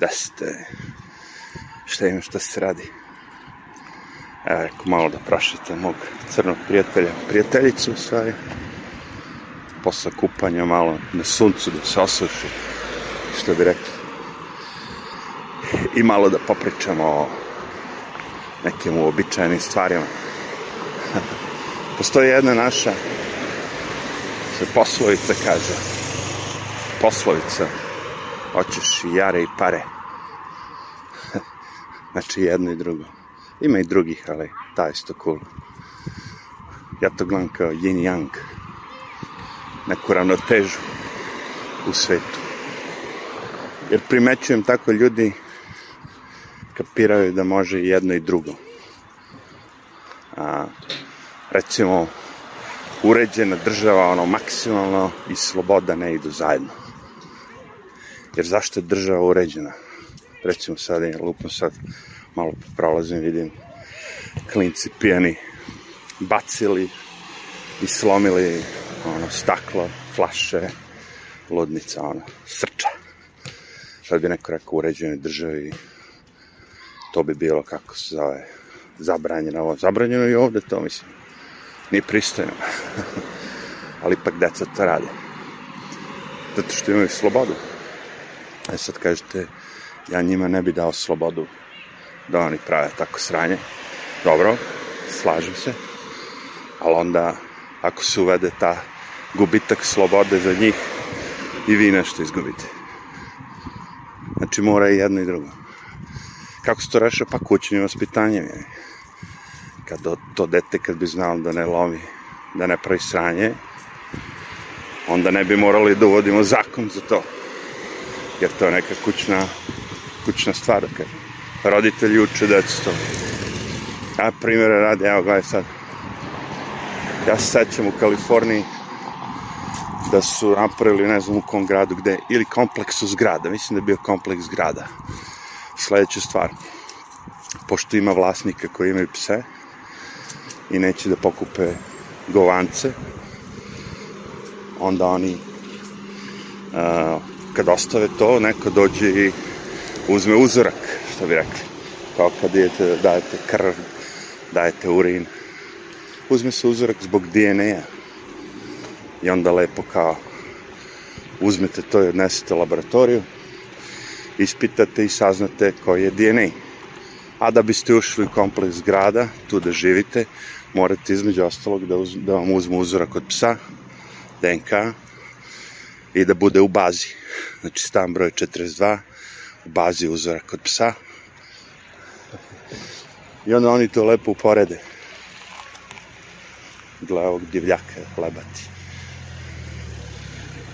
Da ste, šta ima šta se radi. Evo, malo da prašite mog crnog prijatelja, prijateljicu, stvari. Posle kupanja malo na suncu da se osuši, što bi rekli. I malo da popričamo o nekim uobičajenim stvarima. Postoji jedna naša se poslovica kaže. Poslovica. Hoćeš i jare i pare. znači jedno i drugo. Ima i drugih, ali ta je isto cool. Ja to gledam kao yin yang. Neku ravnotežu u svetu. Jer primećujem tako ljudi kapiraju da može i jedno i drugo. A, recimo, uređena država, ono, maksimalno i sloboda ne idu zajedno. Jer zašto je država uređena? Recimo sad, lupno sad, malo prolazim, vidim klinci pijani bacili i slomili ono, staklo, flaše, ludnica, ono, srča. Sad bi neko rekao uređenoj državi, to bi bilo, kako se zove, zabranjeno ovo. Zabranjeno i ovde to, mislim. Nije pristojno. Ali ipak deca to rade. Zato što imaju slobodu. E sad kažete, ja njima ne bi dao slobodu da oni prave tako sranje. Dobro, slažem se. Ali onda, ako se uvede ta gubitak slobode za njih, i vi nešto izgubite. Znači mora i jedno i drugo. Kako se to reša? Pa kućnim vaspitanjem. Je kad to dete kad bi znalo da ne lomi, da ne pravi sranje, onda ne bi morali da uvodimo zakon za to. Jer to je neka kućna, kućna stvar, kažem. Roditelji uče decu. Ja primjera radi, evo gledaj sad. Ja se sećam u Kaliforniji da su napravili, ne znam u kom gradu gde, ili kompleksu zgrada, mislim da je bio kompleks zgrada. Sledeća stvar, pošto ima vlasnika koji imaju pse, i neće da pokupe govance, onda oni uh, kad ostave to, neko dođe i uzme uzorak, što bi rekli. Kao kad idete, da dajete krv, dajete urin. Uzme se uzorak zbog DNA-a. I onda lepo kao uzmete to i odnesete laboratoriju, ispitate i saznate koji je DNA. A da biste ušli u kompleks zgrada, tu da živite, morate između ostalog da, uz, da vam uzmu uzorak od psa, DNK, i da bude u bazi. Znači stan broj 42, u bazi uzorak od psa. I onda oni to lepo uporede. Gle ovog divljaka, lebati.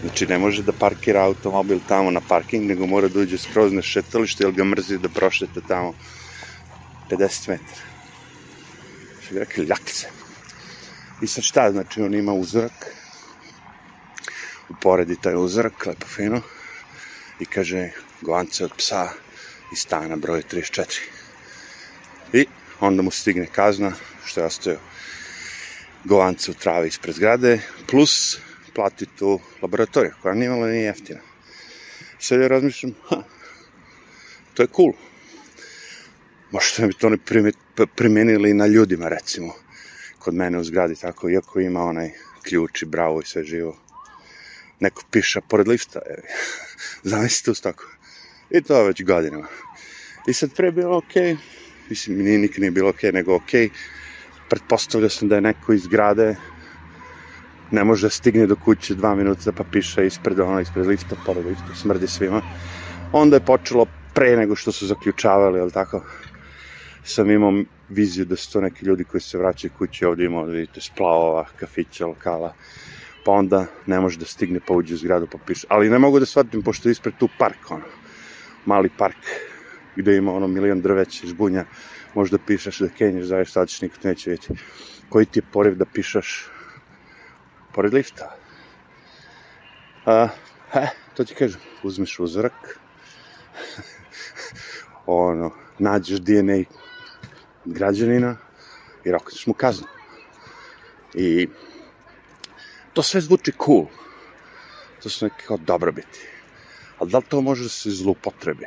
Znači ne može da parkira automobil tamo na parking, nego mora da uđe skroz na šetalište, jer ga mrzi da prošete tamo 50 metara što bi rekli, ljakce. I sad šta, znači on ima uzorak, uporedi taj uzorak, lepo fino, i kaže, govance od psa iz stana broj 34. I onda mu stigne kazna, što je ostao govance u travi ispred zgrade, plus plati tu laboratoriju, koja nije malo nije jeftina. Sad ja razmišljam, ha, to je cool. Možda bi to ne primenili na ljudima, recimo, kod mene u zgradi, tako, iako ima onaj ključ i bravo i sve živo. Neko piša pored lifta, je. zamislite uz tako. I to već godinama. I sad pre bilo okej, okay. mislim, nije nikad nije bilo okej, okay, nego okej, okay. pretpostavljao sam da je neko iz zgrade ne može da stigne do kuće dva minuta pa piše ispred ono, ispred lifta, pored lifta, smrdi svima. Onda je počelo pre nego što su zaključavali, ali tako, sam imao viziju da su to neki ljudi koji se vraćaju kući, ovde imao, da vidite, splavova, kafića, lokala, pa onda ne može da stigne pa uđe u zgradu pa piše. Ali ne mogu da shvatim, pošto je ispred tu park, ono, mali park, gde ima ono milion drveća, žbunja, možda pišeš da kenješ, zaviš, sad ćeš nikad neće vidjeti. Koji ti je poriv da pišeš pored lifta? A, he, to ti kažem, uzmeš uzorak, ono, nađeš DNA građanina i rokaćeš mu kaznu. I to sve zvuči cool. To su neke kao dobrobiti. Ali da li to može da se zlupotrebi?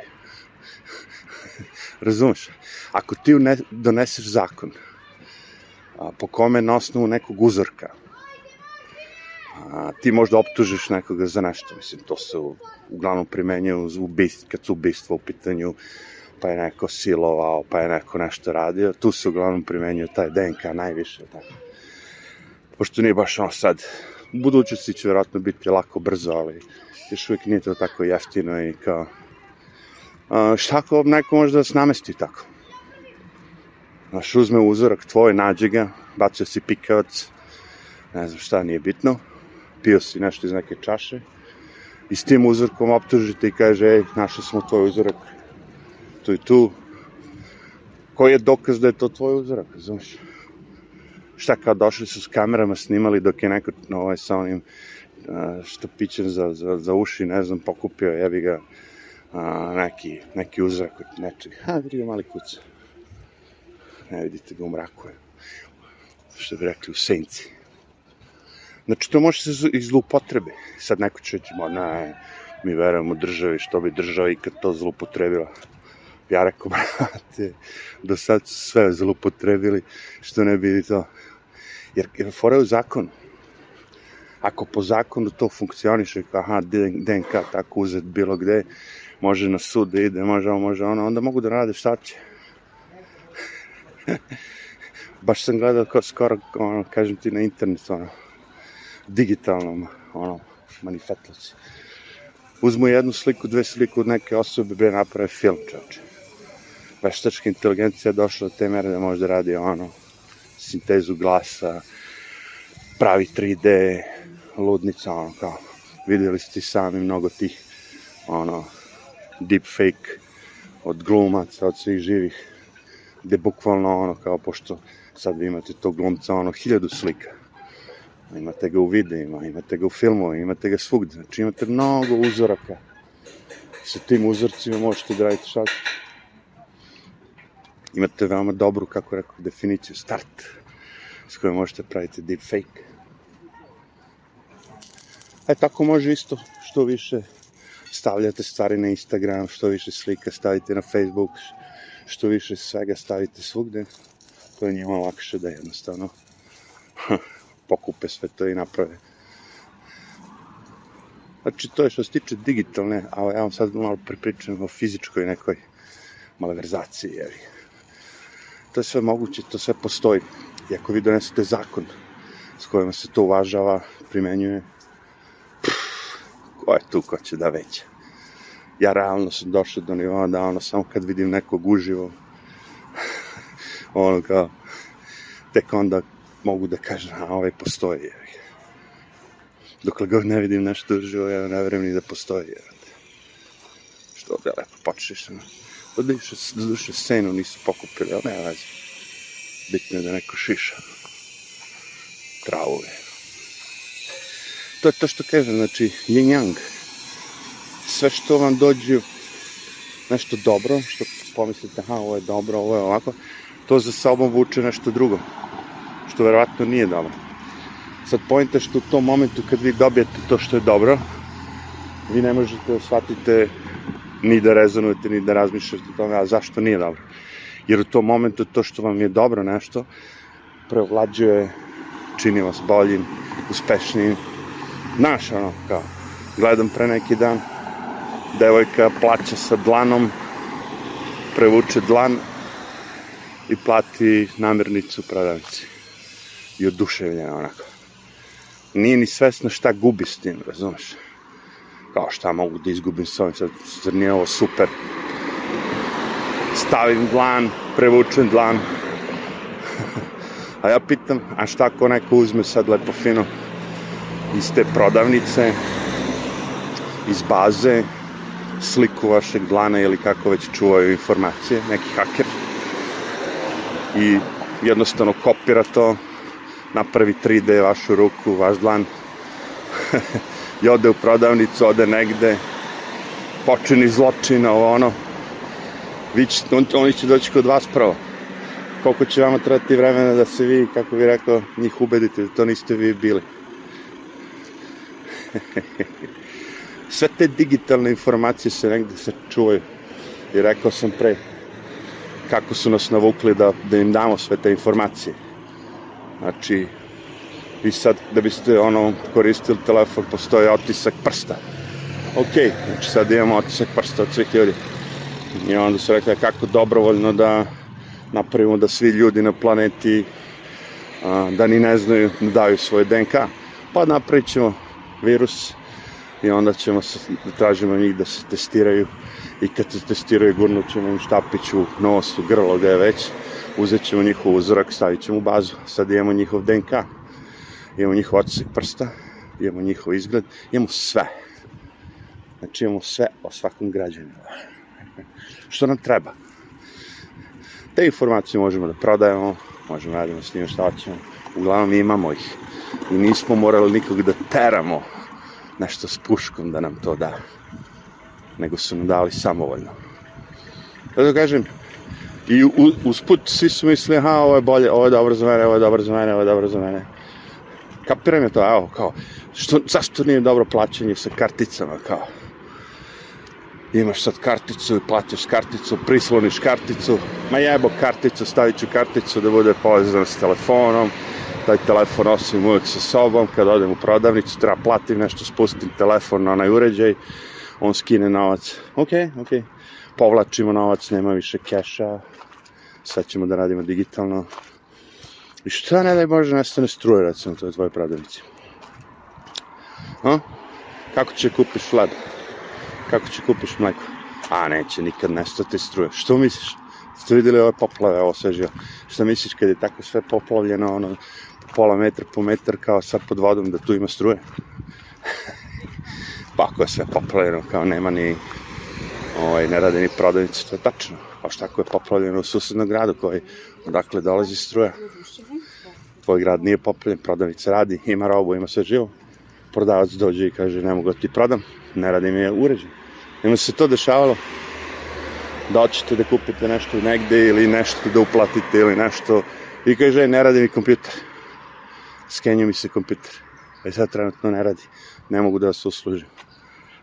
Razumeš? Ako ti ne, doneseš zakon a, po kome na osnovu nekog uzorka a, ti možda optužiš nekoga za nešto, mislim, to se uglavnom primenjuje uz ubist, kad su ubistva u pitanju, pa je neko silovao, pa je neko nešto radio, tu se uglavnom primenjuje taj DNK najviše, tako. Pošto nije baš ono sad, u budućnosti će vjerojatno biti lako brzo, ali još uvijek nije to tako jeftino i kao, a, šta ako neko može da se namesti tako? Znaš, uzme uzorak tvoj, nađe ga, bacio si pikavac, ne znam šta, nije bitno, pio si nešto iz neke čaše i s tim uzorkom optužite i kaže, ej, našli smo tvoj uzorak, tu i tu, koji je dokaz da je to tvoj uzorak, znaš? Šta kao došli su s kamerama snimali dok je neko ovaj, sa onim štapićem za, za, za uši, ne znam, pokupio, jebi ga, a, neki, neki uzorak od nečeg. Ha, vidi ga mali kuca. Ne vidite ga u mraku. Što bi rekli u senci. Znači, to može se i zloupotrebe. Sad neko će reći, ne, mi verujemo državi, što bi država ikad to zloupotrebila. Ja rekao, brate, do sad su sve zloupotrebili, što ne bi to. Jer, jer fora je u zakonu. Ako po zakonu to funkcioniše, aha, DNK tako uzet bilo gde, može na sud da ide, može ovo, može ono, onda mogu da rade šta će. Baš sam gledao kao skoro, ono, kažem ti, na internetu, ono, digitalnom, ono, manifetlaci. Uzmu jednu sliku, dve sliku od neke osobe, bre, naprave film, čoče. Veštačka inteligencija je došla do te mere da može da radi, ono, sintezu glasa, pravi 3D, ludnica, ono, kao, videli ste sami mnogo tih, ono, deepfake od glumaca, od svih živih, gde bukvalno ono kao, pošto sad vi imate tog glumca, ono, hiljadu slika. Imate ga u videima, imate ga u filmovima, imate ga svugde. Znači imate mnogo uzoraka. Sa tim uzorcima možete da radite šta Imate veoma dobru, kako rekao, definiciju, start, s kojom možete praviti deepfake. E, tako može isto što više stavljate stvari na Instagram, što više slika stavite na Facebook, što više svega stavite svugde, to je njima lakše da jednostavno pokupe sve to i naprave. Znači, to je što se tiče digitalne, a ja vam sad malo pripričam o fizičkoj nekoj malverzaciji, jer to je sve moguće, to sve postoji. I ako vi donesete zakon s kojima se to uvažava, primenjuje, ko je tu ko će da veća. Ja realno sam došao do nivoa da ono, samo kad vidim nekog uživo, ono kao, tek onda mogu da kažem, a ovaj postoji. Dokle god ne vidim nešto uživo, ja ne verujem ni da postoji. Što ovde lepo počneš. Do duše, do duše scenu nisu pokupili, ali ne veze. Bitno je da neko šiša. Travove to je to što kažem, znači, yin yang. Sve što vam dođe nešto dobro, što pomislite, aha, ovo je dobro, ovo je ovako, to za sobom vuče nešto drugo, što verovatno nije dobro. Sad pojenta što u tom momentu kad vi dobijete to što je dobro, vi ne možete da shvatite ni da rezonujete, ni da razmišljate o tome, a zašto nije dobro. Jer u tom momentu to što vam je dobro nešto, preovlađuje, čini vas boljim, uspešnijim, Znaš, ono, kao, gledam pre neki dan, devojka plaća sa dlanom, prevuče dlan i plati namirnicu prodavnici. I oduševljena onako. Nije ni svesna šta gubi s tim, razumeš? Kao šta mogu da izgubim s ovim, sad, zar nije ovo super? Stavim dlan, prevučem dlan. a ja pitam, a šta ako neko uzme sad lepo fino iz te prodavnice, iz baze, sliku vašeg dlana ili kako već čuvaju informacije, neki haker i jednostavno kopira to, napravi 3D vašu ruku, vaš dlan i ode u prodavnicu, ode negde, počini zločin, ovo ono, vi će, on, oni će doći kod vas prvo. Koliko će vama trebati vremena da se vi, kako bi rekao, njih ubedite da to niste vi bili. Sve te digitalne informacije se negde se čuvaju. I rekao sam pre, kako su nas navukli da, da im damo sve te informacije. Znači, vi sad, da biste ono koristili telefon, postoji otisak prsta. Ok, znači sad imamo otisak prsta od svih ljudi. I onda su rekli kako dobrovoljno da napravimo da svi ljudi na planeti a, da ni ne znaju da daju svoje DNK. Pa napravit ćemo virus i onda ćemo se, da tražimo njih da se testiraju i kad se testiraju gurnut ćemo im štapić u nos, u grlo, gde je već, uzet ćemo njihov uzorak, stavit ćemo u bazu, sad imamo njihov DNK, imamo njihov otisek prsta, imamo njihov izgled, imamo sve. Znači imamo sve o svakom građaninu. Što nam treba. Te informacije možemo da prodajemo, možemo da radimo s njima šta ćemo. Uglavnom imamo ih. I nismo morali nikog da teramo nešto s puškom da nam to da. Nego su nam dali samovoljno. Da kažem, i usput svi su mislili, aha, ovo je bolje, ovo je dobro za mene, ovo je dobro za mene, ovo je dobro za mene. Kapiram je to, evo, kao, što, zašto nije dobro plaćanje sa karticama, kao, imaš sad karticu i platiš karticu, prisloniš karticu, ma jebo karticu, stavit ću karticu da bude povezana s telefonom, taj telefon nosim uvijek sa sobom, kad odem u prodavnicu, treba platim nešto, spustim telefon na onaj uređaj, on skine novac, ok, ok, povlačimo novac, nema više keša, sad ćemo da radimo digitalno. I šta ne daj Bože nestane struje, recimo, to je tvoje prodavnici. A? Kako će kupiš vladu? Kako će kupiš mleko? A, neće nikad nestati struje. Što misliš? Ste videli ove poplave, ovo sve živo? Šta misliš kad je tako sve poplavljeno, ono, pola metra po metar, kao sad pod vodom, da tu ima struje? pa ako je sve poplavljeno, kao nema ni, ovaj, ne rade ni prodavnice, to je tačno. A šta ako je poplavljeno u susednom gradu koji, odakle dolazi struja? Tvoj grad nije poplavljen, prodavnica radi, ima robu, ima sve živo. Prodavac dođe i kaže, ne mogu da ti prodam, ne radi mi je uređaj. Ima se to dešavalo da hoćete da kupite nešto negde ili nešto da uplatite ili nešto i kaže ne radi mi kompjuter. Skenju mi se kompjuter. E sad trenutno ne radi. Ne mogu da vas uslužim.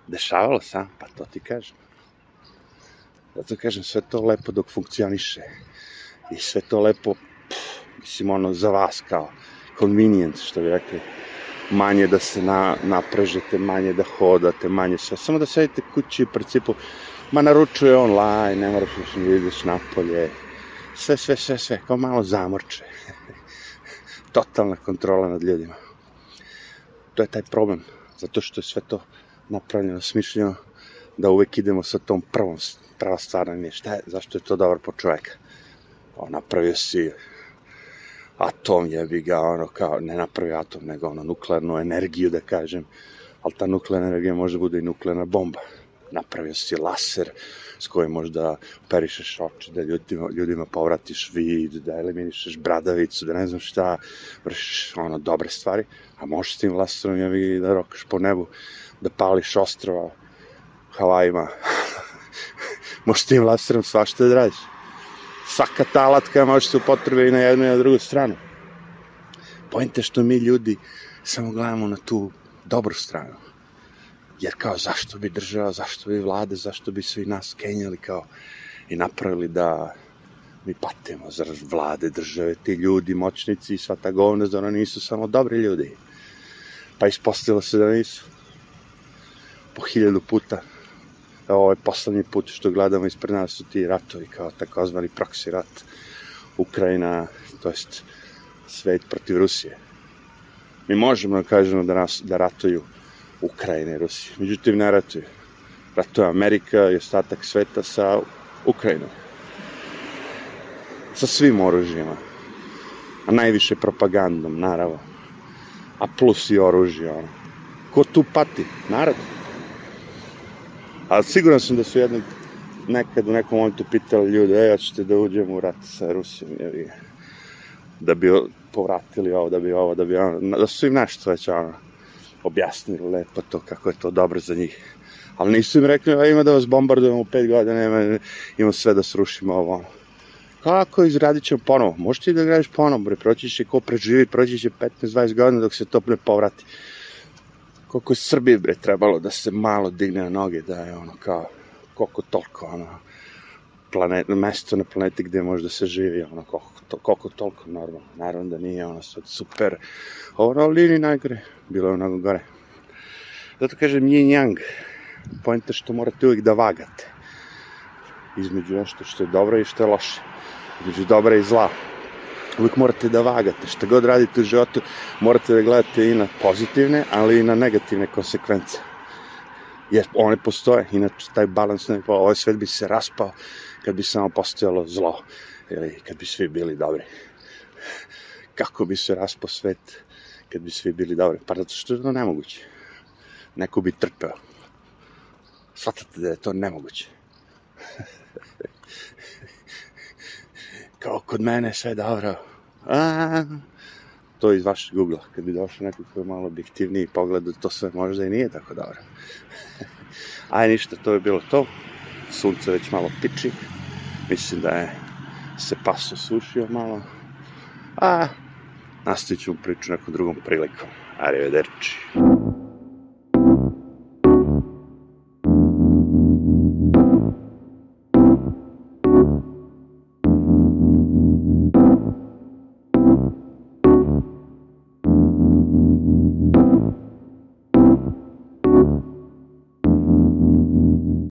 Dešavalo se, pa to ti kažem. Zato kažem, sve to lepo dok funkcioniše. I sve to lepo, pff, mislim, ono, za vas kao convenient, što bi rekli manje da se na, naprežete, manje da hodate, manje sve. Samo da sedite kući u principu, ma naručuje online, ne moraš da ideš napolje. Sve, sve, sve, sve, kao malo zamorče. Totalna kontrola nad ljudima. To je taj problem, zato što je sve to napravljeno, smišljeno, da uvek idemo sa tom prvom, prva stvar nam je šta je, zašto je to dobro po čoveka. O, napravio si atom jebi ga, ono kao, ne napravi atom, nego ono nuklearnu energiju, da kažem, ali ta nuklearna energija može bude i nuklearna bomba. Napravio si laser s kojim možda operišeš oči, da ljudima, ljudima povratiš vid, da eliminišeš bradavicu, da ne znam šta, vršiš ono dobre stvari, a možeš s tim laserom jebi da rokaš po nebu, da pališ ostrova Havajima. možeš tim laserom svašta da radiš svaka ta alatka može se upotrebi i na jednu i na drugu stranu. Pojente što mi ljudi samo gledamo na tu dobru stranu. Jer kao zašto bi država, zašto bi vlade, zašto bi svi nas kenjali kao i napravili da mi patimo za vlade, države, ti ljudi, moćnici i sva ta govna, da ono nisu samo dobri ljudi. Pa ispostavilo se da nisu. Po hiljadu puta ovo je poslednji put što gledamo ispred nas su ti ratovi kao takozvani proksi rat Ukrajina, to jest svet protiv Rusije. Mi možemo da kažemo da, nas, da ratuju Ukrajina i Rusija. Međutim, ne ratuju. Ratuje Amerika i ostatak sveta sa Ukrajinom. Sa svim oružjima. A najviše propagandom, naravno. A plus i oružje, ono. Ko tu pati? Narod. Ali siguran sam da su jednog nekad u nekom momentu pitali ljude, e, hoćete da uđemo u rat sa Rusijom, jer da bi povratili ovo, da bi ovo, da bi ono, da su im nešto već ono, objasnili lepo to, kako je to dobro za njih. Ali nisu im rekli, a ima da vas bombardujemo u pet godina, ima, ima sve da srušimo ovo. Kako izradit ćemo ponovo? Možete i da gradiš ponovo, bre, proći će ko preživi, proći će 15-20 godina dok se to ne povrati koliko je Srbiji bre trebalo da se malo digne na noge, da je ono kao, koliko toliko ono, planet, mesto na planeti gde može da se živi, ono, koliko, to, koliko toliko normalno. Naravno da nije ono sad super, ovo na liniji najgore, bilo je mnogo gore. Zato kažem yin yang, pojenta što morate uvijek da vagate između nešto što je dobro i što je loše, između dobra i zla. Uvijek morate da vagate, šta god radite u životu, morate da gledate i na pozitivne, ali i na negativne konsekvence. Jer one postoje, inače taj balans ne ovaj svet bi se raspao kad bi samo postojalo zlo, ili kad bi svi bili dobri. Kako bi se raspao svet kad bi svi bili dobri? Pa zato što je to nemoguće. Neko bi trpeo. Svatate da je to nemoguće. Kao kod mene sve dobro. A, to iz vašeg Google-a. Kad bi došao neko ko je malo objektivniji pogled, to sve možda i nije tako dobro. Aj ništa, to je bilo to. Sunce već malo piči. Mislim da je se paso sušio malo. A nastavit ću priču nekom drugom prilikom. Arrivederci.